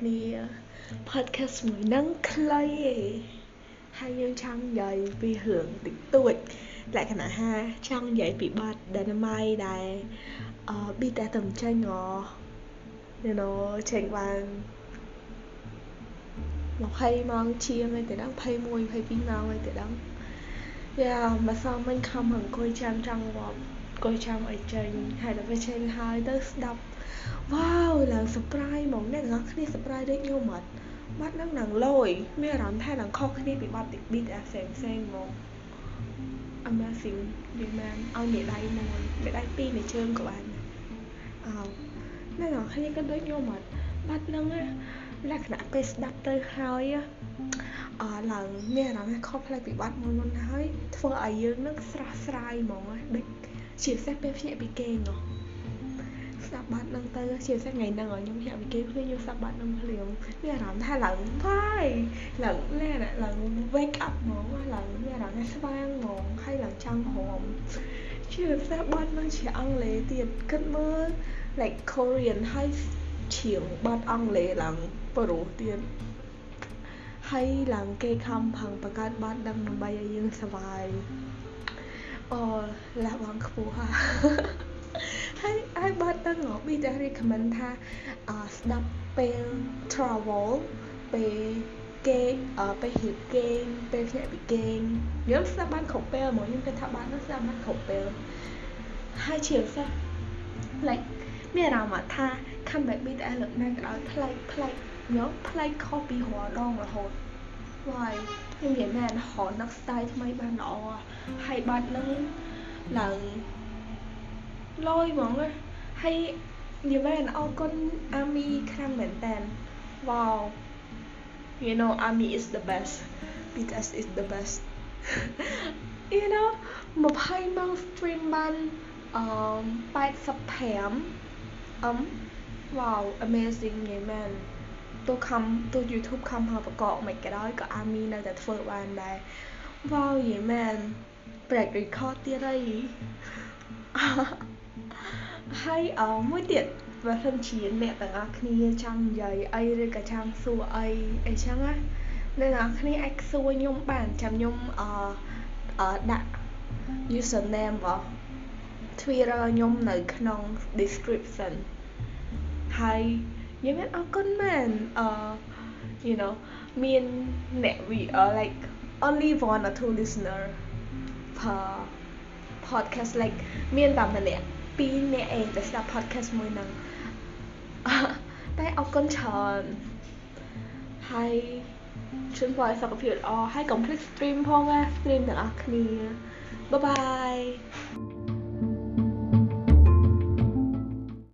គ្នា podcast មួយហ្នឹងខ្លីឯងហើយយើងចង់និយាយពីរឿងតិចតួចលក្ខណៈថាចង់និយាយពីបទ Dynamite ដែលអឺ BTS ទៅចេញហ៎ you know ចេញបាន20ម៉ោងជាងហើយទៅដល់21 22ម៉ោងហើយទៅដល់យ៉ាមកសមមិញខំអង្គុយចាំចង់វត្ត អង្គុយចាំឲ្យចេញហើយដល់ពេលចេញហើយទៅស្ដាប់វ៉ាវឡើង surprise ហ្មងអ្នកទាំងអស់គ្នា surprise ដូចខ្ញុំអត់បាត់នឹងនឹងលយមានអារម្មណ៍ថានឹងខុសគ្នាពីបាត់ beat អាផ្សេងផ្សេងហ្មង amazing និយាយមែនឲ្យមេដៃមួយមេដៃពីរមេជើងក៏បានអោអ្នកទាំងអស់គ្នាក៏ដូចខ្ញុំអត់បាត់នឹងលក្ខណៈពេលស្ដាប់ទៅហើយអឺឡើងមានអារម្មណ៍ថាខុសផ្លេចពីបាត់មុនមុនហើយធ្វើឲ្យយើងនឹងស្រស់ស្រាយហ្មងដូច ជាពិសេសពេលភ្ញាក់ពីគេងហ៎ស្ដាប់បាត់នឹងទៅជាពិសេសថ្ងៃហ្នឹងខ្ញុំភ្ញាក់ពីគេងភ្លាមខ្ញុំស្ដាប់បាត់នឹងភ្លាមមានអារម្មណ៍ថាឡើងបាយឡើងណែឡើង wake up ហ្មងឡើងមានអារម្មណ៍ថាស្វាងហ្មងហើយឡើងចង់ហមជាពិសេសបាត់នឹងជាអង់គ្លេសទៀតគិតមើល like Korean ហើយច្រៀងបាត់អង់គ្លេសឡើងប្រុសទៀតហើយឡើងគេខំផឹងបង្កើតបាត់ដឹងដើម្បីឲ្យយើងសុបាយ អូលះបង់ខ្ពស់ហើយហើយបាត់ដឹងហ៎ BTS recommend ថាស្ដាប់ពេល travel ពេលគេពេលហៀបគេងពេលភ្នាក់ពីគេងខ្ញុំស្ដាប់បានគ្រប់ពេលហ្មងខ្ញុំគិតថាបានស្ដាប់បានគ្រប់ពេលហើយជាពិសេស like មានអារម្មណ៍ថា comeback BTS លើកណាក៏ដោយប្លែកប្លែកខ្ញុំប្លែកខុសពីរាល់ដងរហូត why ខ្ញុំនិយាយមែនរហូតនឹក style ថ្មីបានល្អហើយបាត់នឹងឡើងលយហ្មងហើយនិយាយមែនអរគុណអាមីខ្លាំងមែនតើ wow you know army is the best BTS is the best you know 20ម៉ោង stream បានអឺ85អឹម wow amazing និយាយមែន ទោះខំទោះ YouTube ខំហៅបកកមិនក៏ដោយក៏អាមីនៅតែធ្វើបានដែរ wow និយាយមែន break record ទៀតហើយហើយអមួយទៀតបើសិនជាអ្នកទាំងអស់គ្នាចង់និយាយអីឬក៏ចង់សួរអីអីចឹងណាអ្នកទាំងអស់គ្នាអាចសួរខ្ញុំបានចាំខ្ញុំអឺដាក់ username របស់ Twitter ខ្ញុំនៅក្នុង description ហើយ យើងមានអរគុណមែនអឺ you know មានអ្នក we are like only one or two listener per podcast like មានតែម្នាក់ពីរនាក់ឯងដែលស្ដាប់ podcast មួយហ្នឹងតែអរគុណច្រើនហើយជូនពរឲ្យសុខភាពល្អហើយកុំភ្លេច stream ផងណា stream ទាំងអស់គ្នា Bye bye